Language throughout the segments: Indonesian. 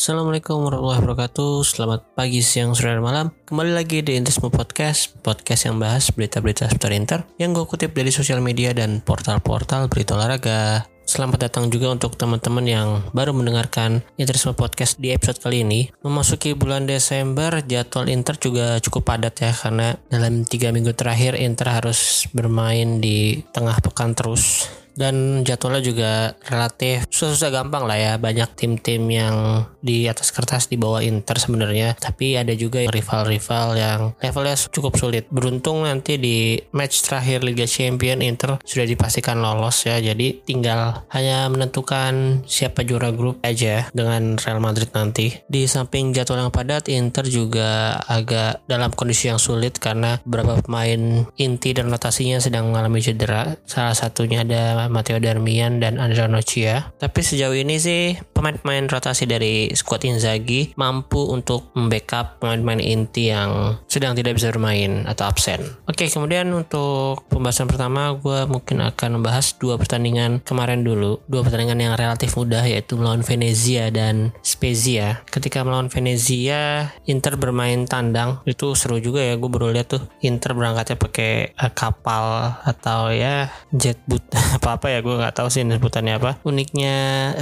Assalamualaikum warahmatullahi wabarakatuh. Selamat pagi, siang, sore, dan malam. Kembali lagi di Interisme Podcast Podcast yang bahas berita-berita seputar Inter Yang gue kutip dari sosial media dan portal-portal berita olahraga. Selamat datang juga untuk teman-teman yang baru mendengarkan Interisme Podcast di episode kali ini. Memasuki bulan Desember, jadwal Inter juga cukup padat ya, karena dalam tiga minggu terakhir Inter harus bermain di tengah pekan terus dan jadwalnya juga relatif susah-susah gampang lah ya. Banyak tim-tim yang di atas kertas di bawah Inter sebenarnya. Tapi ada juga rival-rival yang levelnya cukup sulit. Beruntung nanti di match terakhir Liga Champion Inter sudah dipastikan lolos ya. Jadi tinggal hanya menentukan siapa juara grup aja dengan Real Madrid nanti. Di samping jadwal yang padat Inter juga agak dalam kondisi yang sulit karena beberapa pemain inti dan rotasinya sedang mengalami cedera. Salah satunya ada Matteo Darmian dan Andrea Nocia. Tapi sejauh ini sih pemain-pemain rotasi dari squad Inzaghi mampu untuk membackup pemain-pemain inti yang sedang tidak bisa bermain atau absen. Oke, kemudian untuk pembahasan pertama gue mungkin akan membahas dua pertandingan kemarin dulu. Dua pertandingan yang relatif mudah yaitu melawan Venezia dan Spezia. Ketika melawan Venezia, Inter bermain tandang. Itu seru juga ya, gue baru lihat tuh Inter berangkatnya pakai uh, kapal atau ya jet boot apa apa ya gue nggak tahu sih sebutannya apa. Uniknya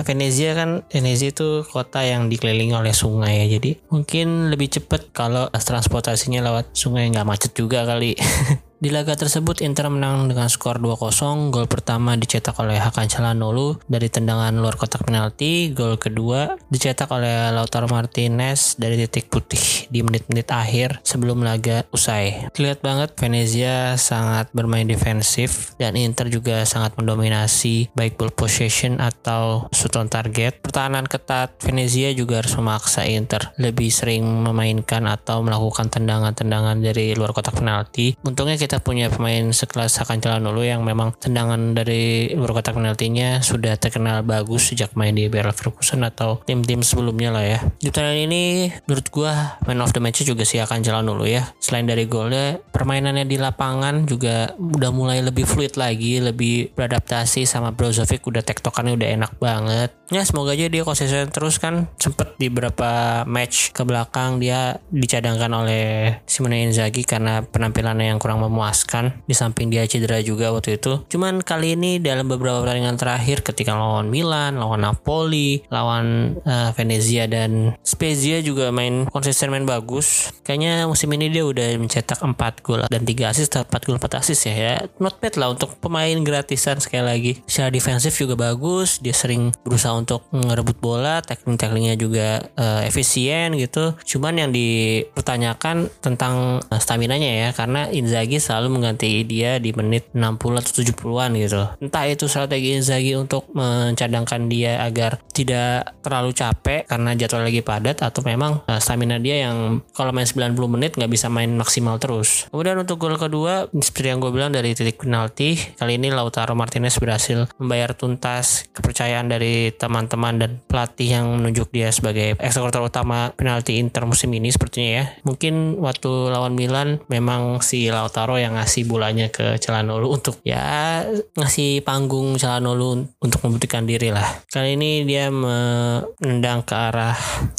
Venezia kan Venezia itu kota yang dikelilingi oleh sungai ya. Jadi mungkin lebih cepet kalau transportasinya lewat sungai nggak macet juga kali Di laga tersebut Inter menang dengan skor 2-0. Gol pertama dicetak oleh Hakan Calhanoglu dari tendangan luar kotak penalti. Gol kedua dicetak oleh Lautaro Martinez dari titik putih di menit-menit akhir sebelum laga usai. Terlihat banget Venezia sangat bermain defensif dan Inter juga sangat mendominasi baik ball possession atau shoot on target. Pertahanan ketat Venezia juga harus memaksa Inter lebih sering memainkan atau melakukan tendangan-tendangan dari luar kotak penalti. Untungnya kita kita punya pemain sekelas Hakan Calhanoglu yang memang tendangan dari luar kotak penaltinya sudah terkenal bagus sejak main di Bayer Leverkusen atau tim-tim sebelumnya lah ya. Di pertandingan ini menurut gua man of the match juga si Hakan Calhanoglu ya. Selain dari golnya, permainannya di lapangan juga udah mulai lebih fluid lagi, lebih beradaptasi sama Brozovic udah tektokannya udah enak banget. Ya semoga aja dia konsisten terus kan sempet di beberapa match ke belakang dia dicadangkan oleh Simone Inzaghi karena penampilannya yang kurang memuaskan memuaskan. Di samping dia cedera juga waktu itu. Cuman kali ini dalam beberapa pertandingan terakhir ketika lawan Milan lawan Napoli lawan uh, Venezia dan Spezia juga main konsisten main bagus. Kayaknya musim ini dia udah mencetak 4 gol dan 3 assist 4 gol 4 assist ya ya. Not bad lah untuk pemain gratisan. Sekali lagi secara defensif juga bagus. Dia sering berusaha untuk ngerebut bola. Tackling-tacklingnya juga uh, efisien gitu. Cuman yang dipertanyakan tentang uh, stamina-nya ya. Karena Inzaghi selalu mengganti dia di menit 60 atau 70-an gitu. Entah itu strategi Inzaghi untuk mencadangkan dia agar tidak terlalu capek karena jadwal lagi padat atau memang uh, stamina dia yang kalau main 90 menit nggak bisa main maksimal terus. Kemudian untuk gol kedua seperti yang gue bilang dari titik penalti kali ini Lautaro Martinez berhasil membayar tuntas kepercayaan dari teman-teman dan pelatih yang menunjuk dia sebagai eksekutor utama penalti Inter musim ini sepertinya ya. Mungkin waktu lawan Milan memang si Lautaro yang ngasih bolanya ke Celanolu untuk ya ngasih panggung Celanolu untuk membuktikan diri lah. Kali ini dia menendang ke arah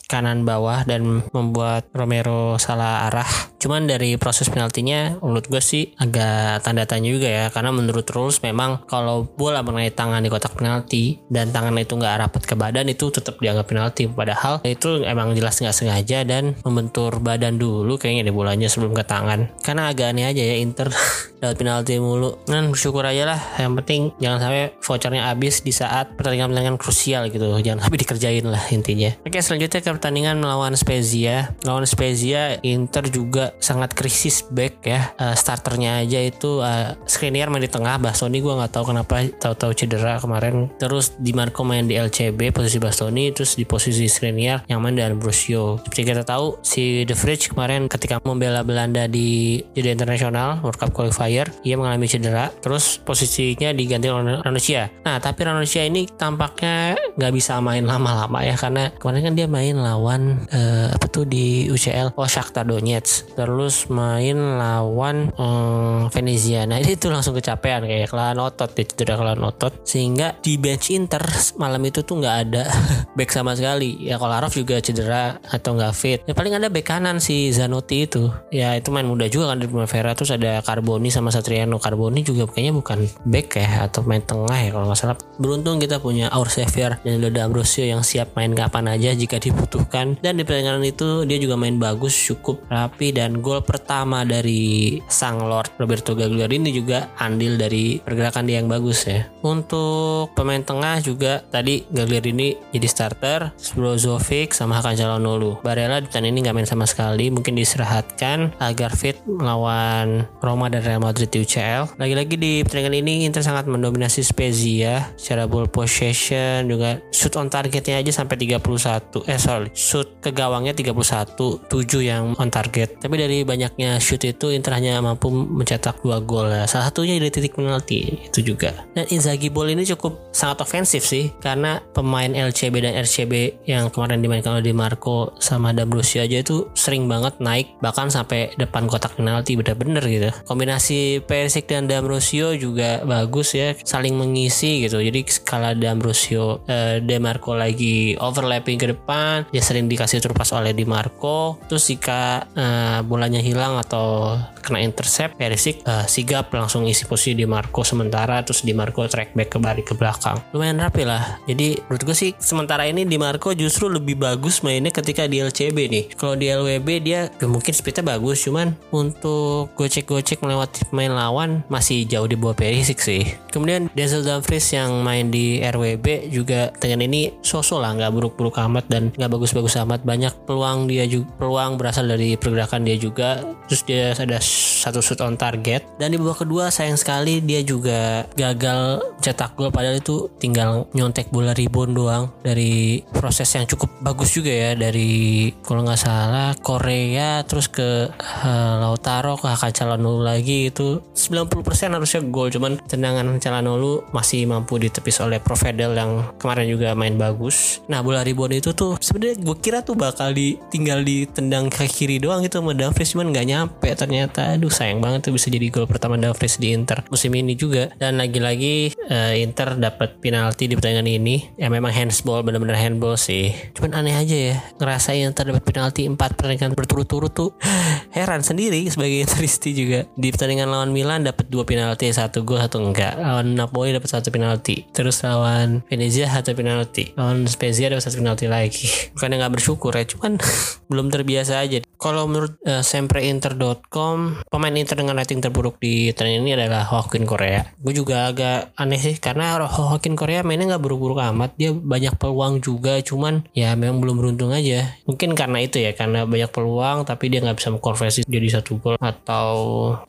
kanan bawah dan membuat Romero salah arah. Cuman dari proses penaltinya menurut gue sih agak tanda tanya juga ya karena menurut rules memang kalau bola mengenai tangan di kotak penalti dan tangan itu nggak rapat ke badan itu tetap dianggap penalti padahal itu emang jelas nggak sengaja dan membentur badan dulu kayaknya di bolanya sebelum ke tangan karena agak aneh aja ya Inter dapat penalti mulu. Kan bersyukur aja lah yang penting jangan sampai vouchernya habis di saat pertandingan-pertandingan krusial gitu. Jangan sampai dikerjain lah intinya. Oke selanjutnya ke pertandingan melawan Spezia. Melawan Spezia Inter juga sangat krisis back ya. Uh, starternya aja itu uh, Skriniar main di tengah Bastoni gue nggak tahu kenapa tahu-tahu cedera kemarin. Terus di Marco main di LCB posisi Bastoni terus di posisi Skriniar yang main dengan Brusio seperti kita tahu si The Fridge kemarin ketika membela Belanda di jadi internasional World Cup qualifier ia mengalami cedera terus posisinya diganti oleh Ranocchia nah tapi Ranocchia ini tampaknya nggak bisa main lama-lama ya karena kemarin kan dia main lawan uh, apa tuh di UCL oh Shakhtar Donetsk. Terus main lawan um, Venezia. Nah itu langsung kecapean kayak kelahan otot ya cedera kelahan otot. Sehingga di bench Inter malam itu tuh nggak ada back sama sekali. Ya Kolarov juga cedera atau nggak fit. Ya paling ada back kanan si Zanotti itu. Ya itu main muda juga kan di Primavera. Terus ada Carboni sama Satriano. Carboni juga kayaknya bukan back ya atau main tengah ya kalau nggak salah. Beruntung kita punya Aur Xavier dan Loda Ambrosio yang siap main kapan aja jika dibutuhkan. Dan di pertandingan itu dia juga main bagus cukup rapi. Dan gol pertama dari sang Lord Roberto Gagliardini juga andil dari pergerakan dia yang bagus ya. Untuk pemain tengah juga tadi Gagliardini jadi starter Brozovic sama Hakan Calhanoglu Barella di ini nggak main sama sekali mungkin diistirahatkan agar fit melawan Roma dan Real Madrid di UCL lagi-lagi di pertandingan ini Inter sangat mendominasi Spezia secara ball possession juga shoot on targetnya aja sampai 31 eh sorry shoot ke gawangnya 31 7 yang on target. Tapi dari banyaknya shoot itu Inter hanya mampu mencetak dua gol. Ya. salah satunya dari titik penalti itu juga. Dan Inzaghi ball ini cukup sangat ofensif sih karena pemain LCB dan RCB yang kemarin dimainkan oleh Di Marco sama D'Ambrosio aja itu sering banget naik bahkan sampai depan kotak penalti bener-bener gitu kombinasi Perisic dan D'Ambrosio juga bagus ya saling mengisi gitu. Jadi skala D'Ambrosio eh, De Marco lagi overlapping ke depan dia sering dikasih terpas oleh Di Marco terus jika eh, bolanya hilang atau kena intercept Perisic eh, sigap langsung isi posisi Di Marco sementara terus Di Marco track back ke balik ke belakang. Lumayan rapi lah. Jadi menurut gue sih sementara ini Di Marco justru lebih bagus mainnya ketika di LCB nih. Kalau di LWB dia ya mungkin speednya bagus cuman untuk gocek-gocek melewati pemain lawan masih jauh di bawah Perisic sih. Kemudian Denzel Dumfries yang main di RWB juga dengan ini sosok lah nggak buruk-buruk amat dan nggak bagus-bagus amat. Banyak peluang dia juga peluang berasal dari pergerakan dia juga. Terus dia ada satu shoot on target. Dan di babak kedua sayang sekali dia juga gagal cetak gol. Padahal itu tinggal nyontek bola rebound doang dari proses yang cukup bagus juga ya. Dari kalau nggak salah Korea terus ke uh, Lautaro ke Hakan Calhanoglu lagi. Itu 90% harusnya gol. Cuman tendangan Calhanoglu masih mampu ditepis oleh Provedel yang kemarin juga main bagus. Nah bola rebound itu tuh sebenarnya gue kira tuh bakal ditinggal ditendang ke kiri doang gitu sama Dumfries. Cuman nggak nyampe ternyata. Aduh sayang banget tuh bisa jadi gol pertama Dumfries di Inter musim ini juga. Dan lagi-lagi uh, Inter dapat penalti di pertandingan ini. Ya memang handsball bener-bener handball sih. Cuman aneh aja ya ngerasain terdapat penalti 4 pertandingan berturut-turut tuh. Heran sendiri sebagai Interisti juga. Di pertandingan lawan Milan dapat dua penalti satu gol satu enggak. Lawan Napoli dapat satu penalti. Terus lawan Venezia satu penalti. Lawan Spezia dapat satu penalti lagi. Bukannya nggak bersyukur ya cuman belum terbiasa aja kalau menurut uh, sempreinter.com pemain Inter dengan rating terburuk di pertandingan ini adalah Hokin Korea gue juga agak aneh sih karena Hokin Korea mainnya nggak buruk-buruk amat. Dia banyak peluang juga cuman ya memang belum beruntung aja. Mungkin karena itu ya karena banyak peluang tapi dia nggak bisa mengkonversi jadi satu gol atau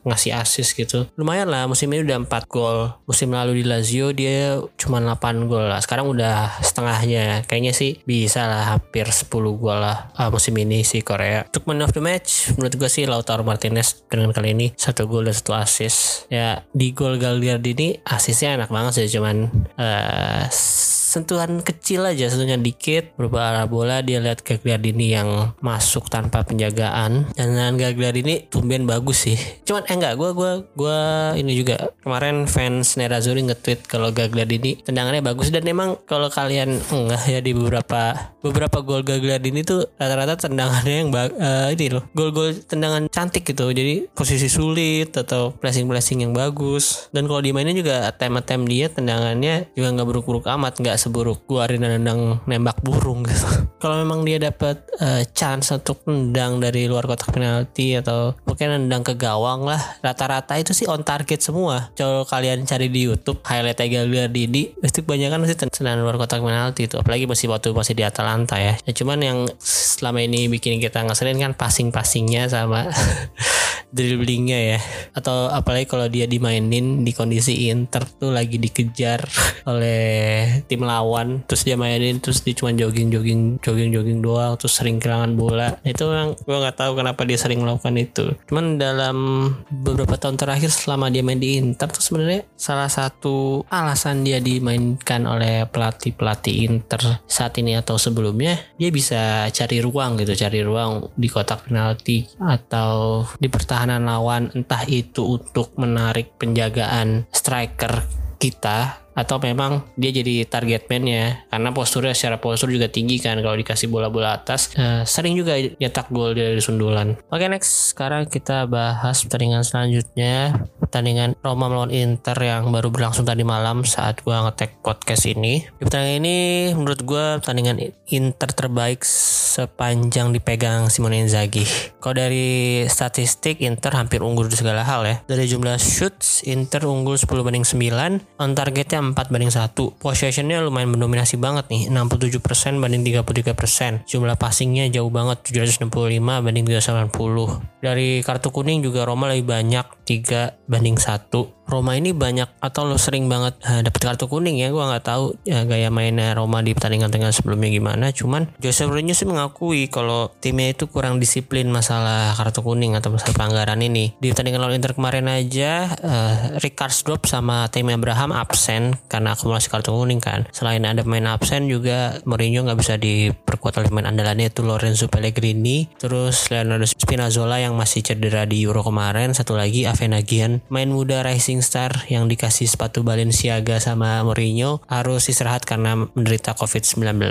ngasih assist gitu. Lumayan lah musim ini udah 4 gol. Musim lalu di Lazio dia cuma 8 gol lah. Sekarang udah setengahnya. Kayaknya sih bisa lah hampir 10 gol lah uh, musim ini si Korea untuk of the match. Menurut gue sih Lautaro Martinez dengan kali ini satu gol dan satu assist. Ya di gol Gagliardini assistnya enak banget sih cuman uh, sentuhan kecil aja sentuhan dikit berupa arah bola dia lihat Gagliardini yang masuk tanpa penjagaan. Dan dengan Gagliardini tumben bagus sih. Cuman eh enggak gue gue gue ini juga kemarin fans Nerazzurri nge-tweet kalau Gagliardini tendangannya bagus. Dan memang kalau kalian enggak ya di beberapa beberapa gol Gagliardini tuh rata-rata tendangannya yang uh, ini loh gol-gol tendangan cantik gitu. Jadi posisi sulit atau blessing-blessing yang bagus. Dan kalau dimainin juga attempt-attempt dia tendangannya juga nggak buruk-buruk amat nggak seburuk gua Arina nendang nembak burung gitu. Kalau memang dia dapat uh, chance untuk nendang dari luar kotak penalti atau mungkin nendang ke gawang lah, rata-rata itu sih on target semua. Kalau kalian cari di YouTube highlight Gagliardini, pasti kebanyakan masih tendangan luar kotak penalti itu. Apalagi masih waktu masih di Atalanta ya. ya cuman yang selama ini bikin kita ngeselin kan passing-passingnya sama dribblingnya ya atau apalagi kalau dia dimainin di kondisi Inter tuh lagi dikejar oleh tim lawan terus dia mainin terus dia cuma jogging jogging jogging jogging doang terus sering kehilangan bola. Itu yang gue nggak tahu kenapa dia sering melakukan itu. Cuman dalam beberapa tahun terakhir selama dia main di Inter tuh sebenarnya salah satu alasan dia dimainkan oleh pelatih pelatih Inter saat ini atau sebelumnya dia bisa cari ruang gitu cari ruang di kotak penalti atau di pertahanan lawan entah itu untuk menarik penjagaan striker kita atau memang dia jadi target man ya karena posturnya secara postur juga tinggi kan kalau dikasih bola-bola atas. Uh, sering juga nyetak gol dari sundulan. Oke next. Sekarang kita bahas pertandingan selanjutnya. Pertandingan Roma melawan Inter yang baru berlangsung tadi malam saat gua ngetek podcast ini. Di pertandingan ini menurut gua pertandingan Inter terbaik sepanjang dipegang Simone Inzaghi. Kalau dari statistik Inter hampir unggul di segala hal ya. Dari jumlah shoots Inter unggul 10 banding 9 on targetnya 4 banding 1. Possessionnya lumayan mendominasi banget nih, 67% banding 33%. Jumlah passingnya jauh banget, 765 banding 390. Dari kartu kuning juga Roma lebih banyak, 3 banding 1. Roma ini banyak atau lo sering banget uh, eh, dapat kartu kuning ya gue nggak tahu ya, gaya mainnya Roma di pertandingan dengan sebelumnya gimana cuman Jose Mourinho sih mengakui kalau timnya itu kurang disiplin masalah kartu kuning atau masalah pelanggaran ini di pertandingan lawan Inter kemarin aja uh, Ricard Drop sama Tammy Abraham absen karena akumulasi kartu kuning kan selain ada pemain absen juga Mourinho nggak bisa diperkuat oleh pemain andalannya itu Lorenzo Pellegrini terus Leonardo Spinazzola yang masih cedera di Euro kemarin satu lagi Avenagian main muda Rising Star yang dikasih sepatu Balenciaga sama Mourinho harus istirahat karena menderita COVID-19.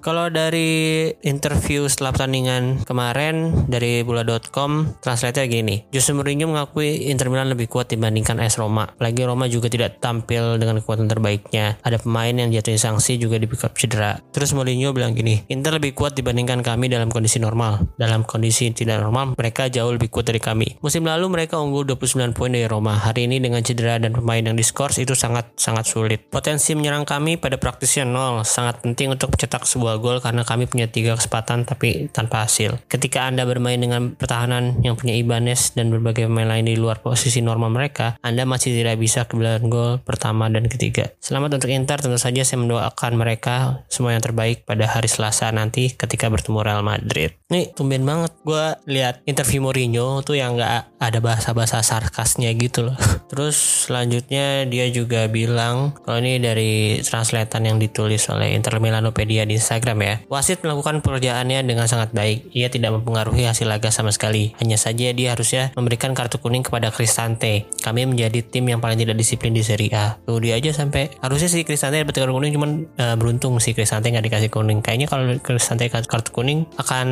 Kalau dari interview setelah pertandingan kemarin dari bola.com, translate gini. Jose Mourinho mengakui Inter Milan lebih kuat dibandingkan AS Roma. Lagi Roma juga tidak tampil dengan kekuatan terbaiknya. Ada pemain yang jatuhin sanksi juga di backup cedera. Terus Mourinho bilang gini, Inter lebih kuat dibandingkan kami dalam kondisi normal. Dalam kondisi tidak normal, mereka jauh lebih kuat dari kami. Musim lalu mereka unggul 29 poin dari Roma. Hari ini dengan cedera dan pemain yang diskors itu sangat sangat sulit. Potensi menyerang kami pada praktisnya nol, sangat penting untuk mencetak sebuah gol karena kami punya tiga kesempatan tapi tanpa hasil. Ketika Anda bermain dengan pertahanan yang punya Ibanez dan berbagai pemain lain di luar posisi normal mereka, Anda masih tidak bisa kebelan gol pertama dan ketiga. Selamat untuk Inter, tentu saja saya mendoakan mereka semua yang terbaik pada hari Selasa nanti ketika bertemu Real Madrid. Nih, tumben banget gue lihat interview Mourinho tuh yang nggak ada bahasa-bahasa sarkasnya gitu loh. Terus selanjutnya dia juga bilang kalau ini dari translatean yang ditulis oleh Inter Milanopedia di Instagram ya. Wasit melakukan pekerjaannya dengan sangat baik. Ia tidak mempengaruhi hasil laga sama sekali. Hanya saja dia harusnya memberikan kartu kuning kepada Cristante. Kami menjadi tim yang paling tidak disiplin di Serie A. Tuh dia aja sampai harusnya si Cristante dapat kartu kuning cuman uh, beruntung si Cristante nggak dikasih kuning. Kayaknya kalau Cristante kartu kuning akan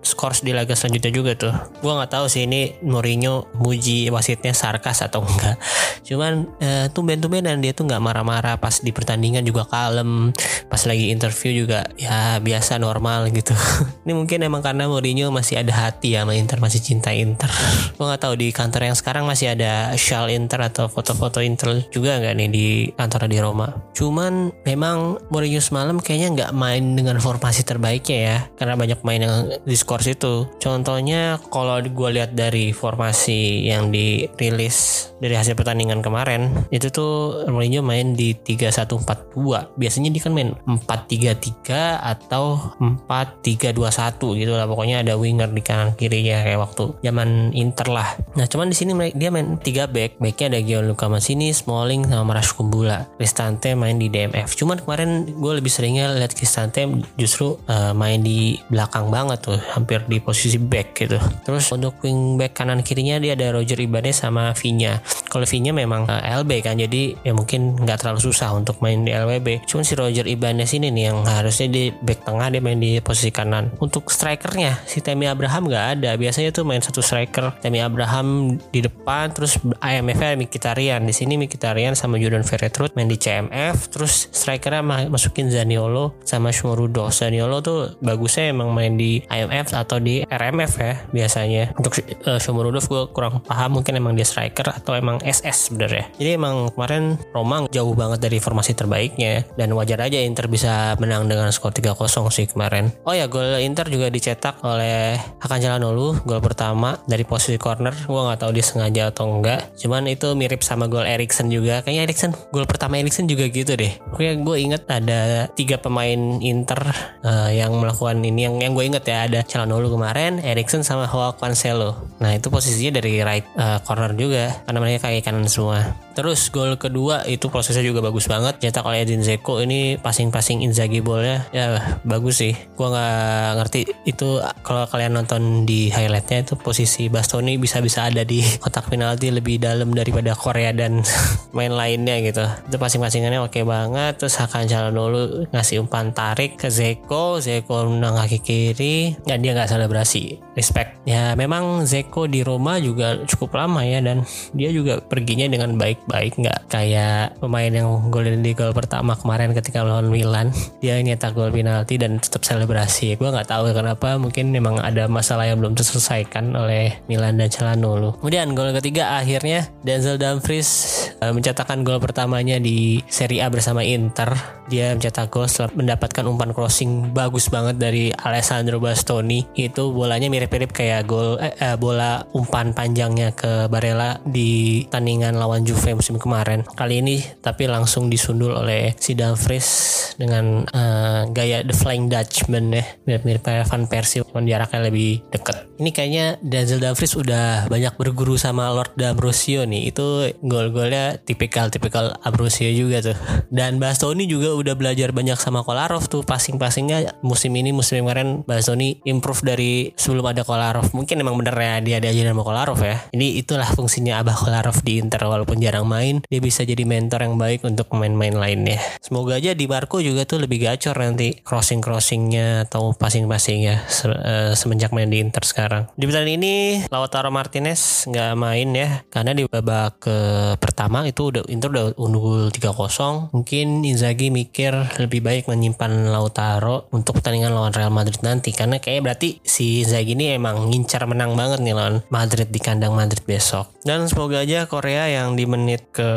skors di laga selanjutnya juga tuh. Gue nggak tahu sih ini Mourinho muji wasitnya sarkas atau enggak. Cuman uh, tumben-tumben dan dia tuh nggak marah-marah pas di pertandingan juga kalem. Pas lagi interview juga ya biasa normal gitu. ini mungkin emang karena Mourinho masih ada hati ya sama Inter masih cinta Inter. Gue nggak tahu di kantor yang sekarang masih ada shawl Inter atau foto-foto Inter juga nggak nih di di Roma. Cuman memang Mourinho semalam kayaknya nggak main dengan formasi terbaiknya ya karena banyak main yang diskors itu. Contohnya kalau gue lihat dari formasi yang dirilis dari hasil pertandingan kemarin itu tuh Mourinho main di 3-1-4-2. Biasanya dia kan main 4-3-3 atau 4-3-2-1 gitu lah. Pokoknya ada winger di kanan kirinya kayak waktu zaman Inter lah. Nah cuman di sini dia main 3 back. Backnya ada Gianluca Massini, Smalling sama Marash. Cristante main di DMF. Cuman kemarin gue lebih seringnya lihat Cristante justru uh, main di belakang banget tuh hampir di posisi back gitu. Terus untuk wing back kanan kirinya dia ada Roger Ibanez sama Vinya kalau Vinya memang uh, eh, LB kan jadi ya mungkin nggak terlalu susah untuk main di LWB cuman si Roger Ibanez ini nih yang harusnya di back tengah dia main di posisi kanan. Untuk strikernya si Temi Abraham nggak ada. Biasanya tuh main satu striker. Temi Abraham di depan terus IMF-nya Mikitarian di sini Mikitarian sama Jordan Main di CMF terus strikernya masukin Zaniolo sama Shmorudo Zaniolo tuh bagusnya emang main di IMF atau di RMF ya biasanya untuk uh, Shomurodov gue kurang paham mungkin emang dia striker atau emang SS sebenarnya. Jadi emang kemarin Roma jauh banget dari formasi terbaiknya dan wajar aja Inter bisa menang dengan skor 3-0 sih kemarin. Oh ya gol Inter juga dicetak oleh Hakan Calhanoglu gol pertama dari posisi corner. Gua nggak tahu dia sengaja atau enggak. Cuman itu mirip sama gol Erikson juga. Kayaknya Erikson gol pertama Erikson juga gitu deh. Oke gue inget ada tiga pemain Inter uh, yang melakukan ini yang yang gue inget ya ada Calhanoglu kemarin, Erikson sama Joao Cancelo. Nah itu posisinya dari right uh, corner juga karena mereka kayak kanan semua. Terus gol kedua itu prosesnya juga bagus banget. Cetak oleh Edin Zeko ini passing-passing Inzaghi bolnya ya bagus sih. Gua nggak ngerti itu kalau kalian nonton di highlightnya itu posisi Bastoni bisa-bisa ada di kotak penalti lebih dalam daripada Korea dan main lainnya gitu. Itu passing-passingannya oke banget. Terus Hakan dulu ngasih umpan tarik ke Zeko, Zeko menang kaki kiri dan dia nggak selebrasi. Respect. Ya memang Zeko di Roma juga cukup lama ya dan dia juga perginya dengan baik baik nggak kayak pemain yang golin di gol pertama kemarin ketika melawan Milan dia nyetak gol penalti dan tetap selebrasi gue nggak tahu kenapa mungkin memang ada masalah yang belum terselesaikan oleh Milan dan Calhanoglu kemudian gol ketiga akhirnya Denzel Dumfries uh, mencetakkan gol pertamanya di Serie A bersama Inter dia mencetak gol setelah mendapatkan umpan crossing bagus banget dari Alessandro Bastoni itu bolanya mirip-mirip kayak gol eh, eh, bola umpan panjangnya ke Barella di tandingan lawan Juve musim kemarin. Kali ini tapi langsung disundul oleh si Dumfries dengan uh, gaya The Flying Dutchman ya. Mirip-mirip kayak Van Persie, cuman jaraknya lebih dekat. Ini kayaknya Denzel Dumfries udah banyak berguru sama Lord D'Ambrosio nih. Itu gol-golnya tipikal-tipikal Ambrosio juga tuh. Dan Bastoni juga udah belajar banyak sama Kolarov tuh. Passing-passingnya musim ini, musim kemarin Bastoni improve dari sebelum ada Kolarov. Mungkin emang bener ya dia diajarin sama Kolarov ya. Ini itulah fungsinya Abah Kolarov di Inter walaupun jarang main dia bisa jadi mentor yang baik untuk pemain-pemain lainnya semoga aja di Marco juga tuh lebih gacor nanti crossing crossingnya atau passing passingnya se uh, semenjak main di Inter sekarang di pertandingan ini Lautaro Martinez nggak main ya karena di babak ke pertama itu udah Inter udah unggul 3-0 mungkin Inzaghi mikir lebih baik menyimpan Lautaro untuk pertandingan lawan Real Madrid nanti. Karena kayak berarti si Inzaghi ini emang ngincar menang banget nih lawan Madrid di kandang Madrid besok. Dan semoga aja Korea yang di menit ke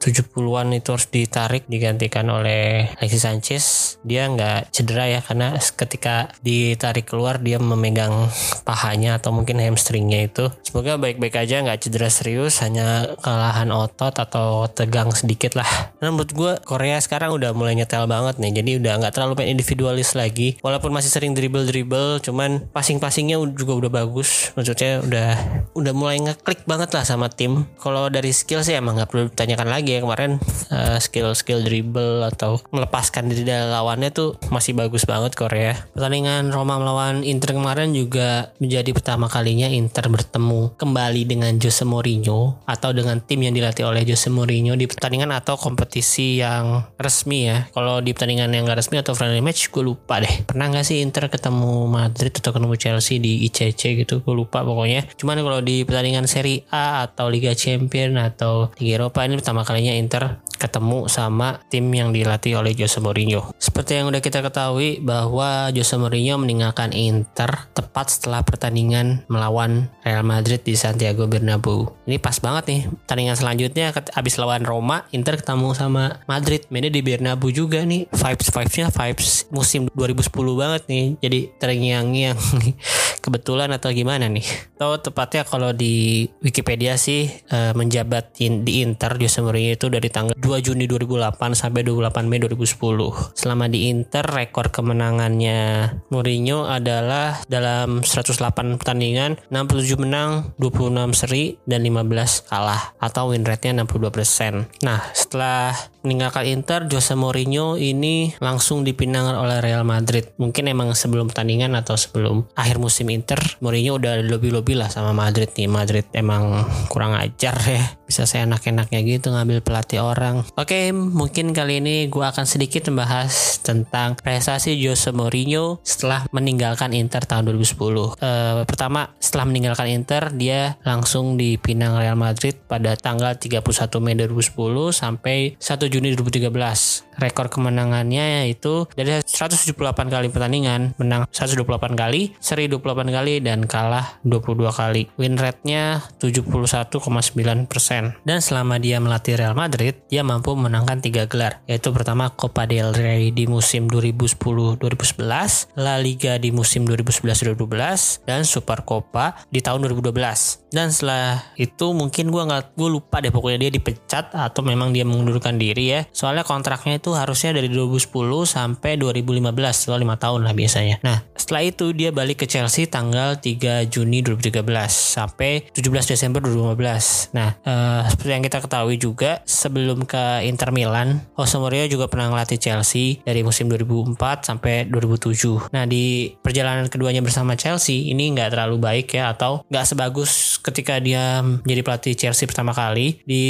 70-an itu harus ditarik digantikan oleh Alexis Sanchez. Dia nggak cedera ya karena ketika ditarik keluar dia memegang pahanya atau mungkin hamstringnya itu. Semoga baik-baik aja nggak cedera serius hanya kelelahan otot atau tegang lah. Dan menurut gue Korea sekarang udah mulai nyetel banget nih. Jadi udah nggak terlalu main individualis lagi. Walaupun masih sering dribble-dribble cuman passing-passingnya juga udah bagus. Maksudnya udah udah mulai ngeklik banget lah sama tim. Kalau dari skill sih emang nggak perlu ditanyakan lagi ya kemarin. Uh, skill skill dribble atau melepaskan diri dari lawannya tuh masih bagus banget Korea. Pertandingan Roma melawan Inter kemarin juga menjadi pertama kalinya Inter bertemu kembali dengan Jose Mourinho atau dengan tim yang dilatih oleh Jose Mourinho di pertandingan atau kompetisi yang resmi ya. Kalau di pertandingan yang gak resmi atau friendly match gue lupa deh. Pernah nggak sih Inter ketemu Madrid atau ketemu Chelsea di ICC gitu? Gue lupa pokoknya. Cuman kalau di pertandingan Serie A atau Liga Champion atau di Eropa ini pertama kalinya Inter ketemu sama tim yang dilatih oleh Jose Mourinho. Seperti yang udah kita ketahui bahwa Jose Mourinho meninggalkan Inter tepat setelah pertandingan melawan Real Madrid di Santiago Bernabeu. Ini pas banget nih. Pertandingan selanjutnya abis lawan Roma, Inter ketemu sama Madrid. Mainnya di Bernabeu juga nih. Vibes vibesnya vibes musim 2010 banget nih. Jadi terngiang-ngiang kebetulan atau gimana nih? Tahu tepatnya kalau di Wikipedia sih uh, menjabat di Inter Jose Mourinho itu dari tanggal 2 Juni 2008 sampai 28 Mei 2010. Selama di Inter rekor kemenangannya Mourinho adalah dalam 108 pertandingan 67 menang, 26 seri dan 15 kalah atau win rate-nya 62%. Nah, setelah meninggalkan Inter, Jose Mourinho ini langsung dipinang oleh Real Madrid. Mungkin emang sebelum pertandingan atau sebelum akhir musim Inter, Mourinho udah lobby-lobby lah sama Madrid nih. Madrid emang kurang ajar ya. Bisa saya enak-enaknya gitu ngambil pelatih orang. Oke, mungkin kali ini gue akan sedikit membahas tentang prestasi Jose Mourinho setelah meninggalkan Inter tahun 2010. Uh, eh, pertama, setelah meninggalkan Inter, dia langsung dipinang Real Madrid pada tanggal 31 Mei 2010 sampai 1 Juni 2013 rekor kemenangannya yaitu dari 178 kali pertandingan menang 128 kali, seri 28 kali dan kalah 22 kali. Win rate-nya 71,9%. Dan selama dia melatih Real Madrid, dia mampu memenangkan tiga gelar, yaitu pertama Copa del Rey di musim 2010-2011, La Liga di musim 2011-2012 dan Super Copa di tahun 2012. Dan setelah itu mungkin gue nggak gue lupa deh pokoknya dia dipecat atau memang dia mengundurkan diri ya. Soalnya kontraknya itu harusnya dari 2010 sampai 2015 atau 5 tahun lah biasanya. Nah setelah itu dia balik ke Chelsea tanggal 3 Juni 2013 sampai 17 Desember 2015. Nah uh, seperti yang kita ketahui juga sebelum ke Inter Milan, Jose Mourinho juga pernah ngelatih Chelsea dari musim 2004 sampai 2007. Nah di perjalanan keduanya bersama Chelsea ini nggak terlalu baik ya atau nggak sebagus ketika dia menjadi pelatih Chelsea pertama kali. Di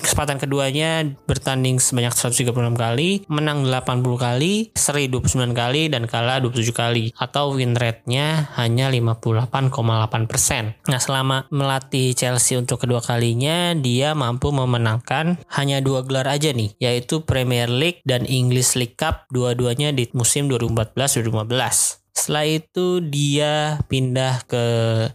kesempatan keduanya bertanding sebanyak 136 kali, menang 80 kali, seri 29 kali, dan kalah 27 kali. Atau win rate-nya hanya 58,8%. Nah selama melatih Chelsea untuk kedua kalinya, dia mampu memenangkan hanya dua gelar aja nih, yaitu Premier League dan English League Cup, dua-duanya di musim 2014-2015. Setelah itu dia pindah ke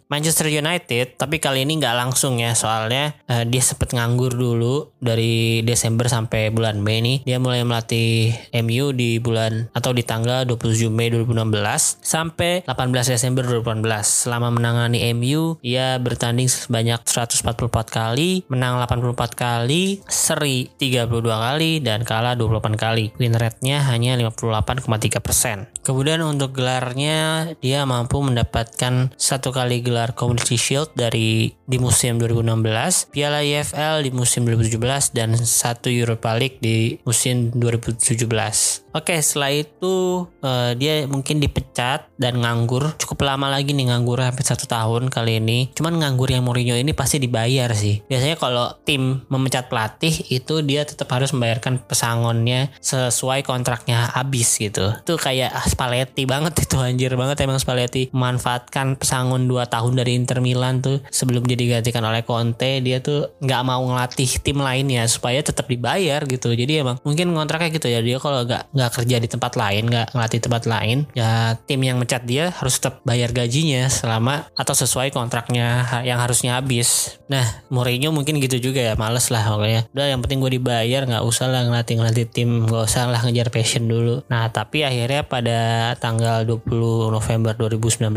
Manchester United, tapi kali ini nggak langsung ya, soalnya uh, dia sempat nganggur dulu dari Desember sampai bulan Mei nih. Dia mulai melatih MU di bulan atau di tanggal 27 Mei 2016 sampai 18 Desember 2018. Selama menangani MU, dia bertanding sebanyak 144 kali, menang 84 kali, seri 32 kali dan kalah 28 kali. Win rate-nya hanya 58,3%. Kemudian untuk gelarnya dia mampu mendapatkan satu kali gelar Community Shield dari di musim 2016, Piala EFL di musim 2017 dan satu Europa League di musim 2017. Oke, setelah itu uh, dia mungkin dipecat dan nganggur cukup lama lagi nih nganggur hampir satu tahun kali ini. Cuman nganggur yang Mourinho ini pasti dibayar sih. Biasanya kalau tim memecat pelatih itu dia tetap harus membayarkan pesangonnya sesuai kontraknya habis gitu. Itu kayak ah, Spalletti banget itu anjir banget emang Spalletti memanfaatkan pesangon 2 tahun dari Inter Milan tuh sebelum dia digantikan oleh Conte dia tuh nggak mau ngelatih tim lainnya supaya tetap dibayar gitu. Jadi emang mungkin kontraknya gitu ya dia kalau nggak kerja di tempat lain nggak ngelatih tempat lain ya tim yang mencat dia harus tetap bayar gajinya selama atau sesuai kontraknya yang harusnya habis. Nah Mourinho mungkin gitu juga ya males lah pokoknya. Udah yang penting gue dibayar nggak usah lah ngelatih ngelatih tim nggak usah lah ngejar passion dulu. Nah tapi akhirnya pada tanggal 20 November 2019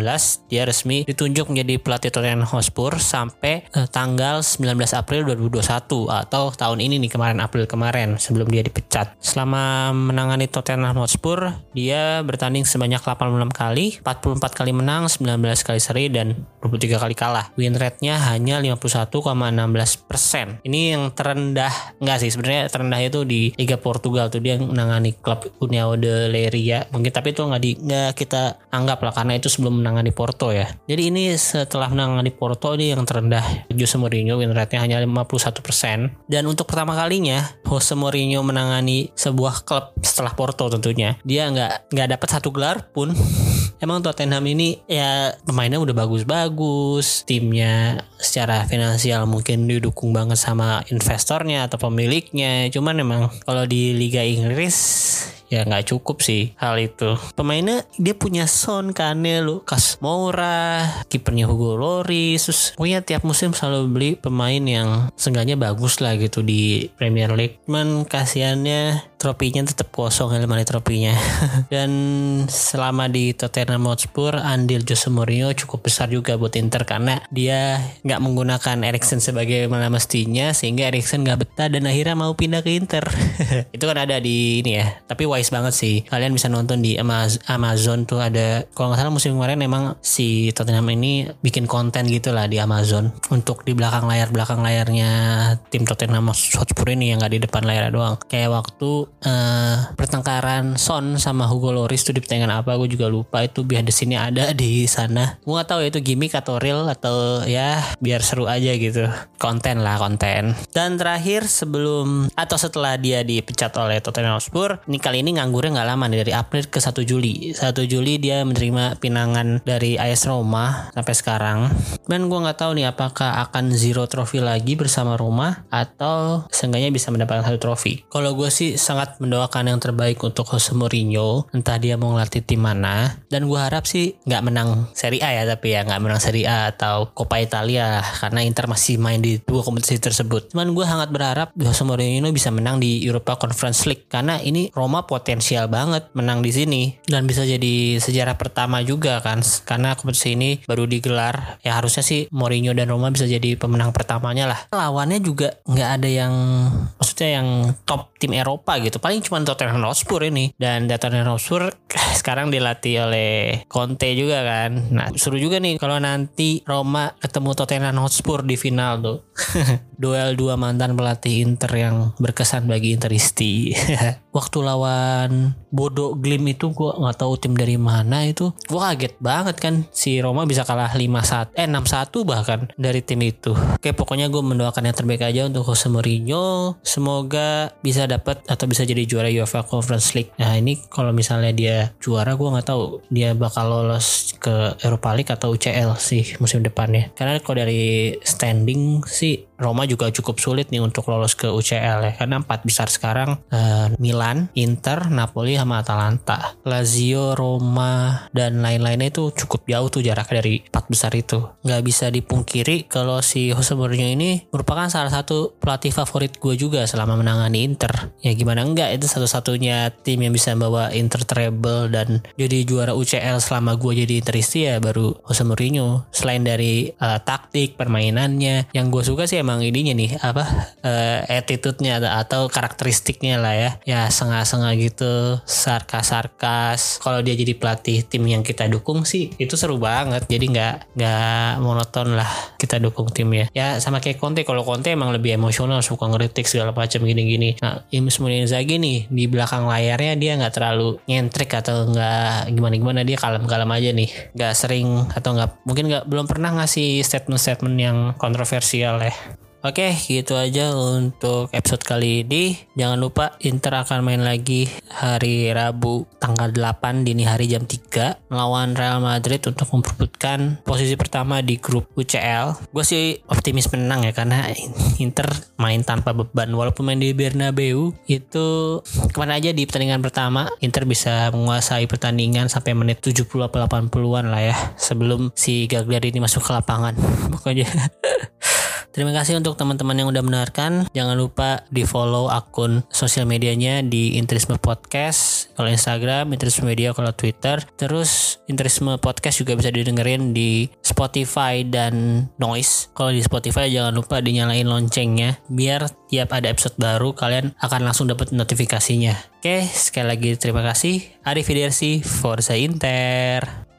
dia resmi ditunjuk menjadi pelatih Tottenham Hotspur sampai eh, tanggal 19 April 2021 atau tahun ini nih kemarin April kemarin sebelum dia dipecat. Selama menangani Tottenham Hotspur dia bertanding sebanyak 86 kali, 44 kali menang, 19 kali seri dan 23 kali kalah. Win rate-nya hanya 51,16%. Ini yang terendah enggak sih sebenarnya terendah itu di Liga Portugal tuh dia menangani klub União de Leiria. Mungkin tapi itu nggak di nggak kita anggap lah karena itu sebelum menangani Porto ya. Jadi ini setelah menangani Porto ini yang terendah Jose Mourinho win rate-nya hanya 51%. Dan untuk pertama kalinya Jose Mourinho menangani sebuah klub setelah Porto tentunya. Dia nggak nggak dapat satu gelar pun. Emang Tottenham ini ya pemainnya udah bagus-bagus, timnya secara finansial mungkin didukung banget sama investornya atau pemiliknya. Cuman emang kalau di Liga Inggris ya nggak cukup sih hal itu. Pemainnya dia punya Son Kane lo Kas Moura kipernya Hugo Lloris. Terus pokoknya tiap musim selalu beli pemain yang seenggaknya bagus lah gitu di Premier League. Cuman kasihannya tropinya tetap kosong lemari tropinya. Dan selama di Tottenham Hotspur andil Jose Mourinho cukup besar juga buat Inter karena dia nggak menggunakan Erikson sebagai mana mestinya sehingga Erikson nggak betah dan akhirnya mau pindah ke Inter. Itu kan ada di ini ya tapi wise banget sih. Kalian bisa nonton di Amazon tuh ada kalau nggak salah musim kemarin emang si Tottenham ini bikin konten gitu lah di Amazon untuk di belakang layar belakang layarnya tim Tottenham Hotspur ini yang nggak di depan layar doang. Kayak waktu uh, pertengkaran Son sama Hugo Loris tuh di pertandingan apa gue juga lupa. Itu biar di sini ada di sana. Gue nggak tahu ya itu gimmick atau real atau ya biar seru aja gitu. Konten lah konten. Dan terakhir sebelum atau setelah dia dipecat oleh Tottenham Hotspur ini kali ini ini nganggurnya nggak lama nih dari April ke 1 Juli. 1 Juli dia menerima pinangan dari AS Roma sampai sekarang. Dan gue nggak tahu nih apakah akan zero trofi lagi bersama Roma atau seenggaknya bisa mendapatkan satu trofi kalau gue sih sangat mendoakan yang terbaik untuk Jose Mourinho entah dia mau ngelatih tim mana. Dan gue harap sih nggak menang Serie A ya tapi ya nggak menang Serie A atau Coppa Italia karena Inter masih main di dua kompetisi tersebut. Cuman gue sangat berharap Jose Mourinho bisa menang di Europa Conference League karena ini Roma potensial banget menang di sini. Dan bisa jadi sejarah pertama juga kan karena kompetisi ini baru digelar. Ya harusnya sih Mourinho dan Roma bisa jadi pemenang pertamanya lah. Lawannya juga nggak ada yang maksudnya yang top tim Eropa gitu. Paling cuma Tottenham Hotspur ini. Dan Tottenham Hotspur sekarang dilatih oleh Conte juga kan. Nah seru juga nih kalau nanti Roma ketemu Tottenham Hotspur di final tuh. Duel dua mantan pelatih Inter yang berkesan bagi Interisti. Waktu lawan dan. Bodo Glim itu gue nggak tahu tim dari mana itu. Gue kaget banget kan si Roma bisa kalah 5-1 eh 6-1 bahkan dari tim itu. Oke pokoknya gue mendoakan yang terbaik aja untuk Jose Mourinho. Semoga bisa dapat atau bisa jadi juara UEFA Conference League. Nah ini kalau misalnya dia juara gue nggak tahu dia bakal lolos ke Europa League atau UCL sih musim depannya. Karena kalau dari standing sih Roma juga cukup sulit nih untuk lolos ke UCL ya. Karena empat besar sekarang uh, Milan, Inter, Napoli sama Atalanta. Lazio, Roma dan lain-lainnya itu cukup jauh tuh jarak dari empat besar itu. Nggak bisa dipungkiri kalau si Jose Mourinho ini merupakan salah satu pelatih favorit gue juga selama menangani Inter. Ya gimana enggak itu satu-satunya tim yang bisa membawa Inter treble dan jadi juara UCL selama gue jadi Interisti ya baru Jose Mourinho. Selain dari uh, taktik permainannya yang gue suka sih emang ininya nih apa uh, attitude-nya atau karakteristiknya lah ya ya sengah-sengah gitu sarkas-sarkas. Kalau dia jadi pelatih tim yang kita dukung sih itu seru banget. Jadi nggak nggak monoton lah kita dukung timnya. Ya sama kayak Conte. Kalau Conte emang lebih emosional suka ngeritik segala macam gini-gini. Nah Imus Inzaghi nih di belakang layarnya dia nggak terlalu nyentrik atau nggak gimana-gimana. Dia kalem-kalem aja nih. Nggak sering atau nggak mungkin nggak belum pernah ngasih statement-statement yang kontroversial ya Oke, gitu aja untuk episode kali ini. Jangan lupa Inter akan main lagi hari Rabu tanggal 8 dini hari jam 3 melawan Real Madrid untuk memperebutkan posisi pertama di grup UCL. Gue sih optimis menang ya karena Inter main tanpa beban walaupun main di Bernabeu itu ke mana aja di pertandingan pertama Inter bisa menguasai pertandingan sampai menit 70 atau 80-an lah ya sebelum si Gagliardini masuk ke lapangan. Pokoknya Terima kasih untuk teman-teman yang udah mendengarkan. Jangan lupa di follow akun sosial medianya di Interisme Podcast. Kalau Instagram, Interisme Media, kalau Twitter. Terus Interisme Podcast juga bisa didengerin di Spotify dan Noise. Kalau di Spotify jangan lupa dinyalain loncengnya. Biar tiap ada episode baru kalian akan langsung dapat notifikasinya. Oke, sekali lagi terima kasih. Arif Forza Inter.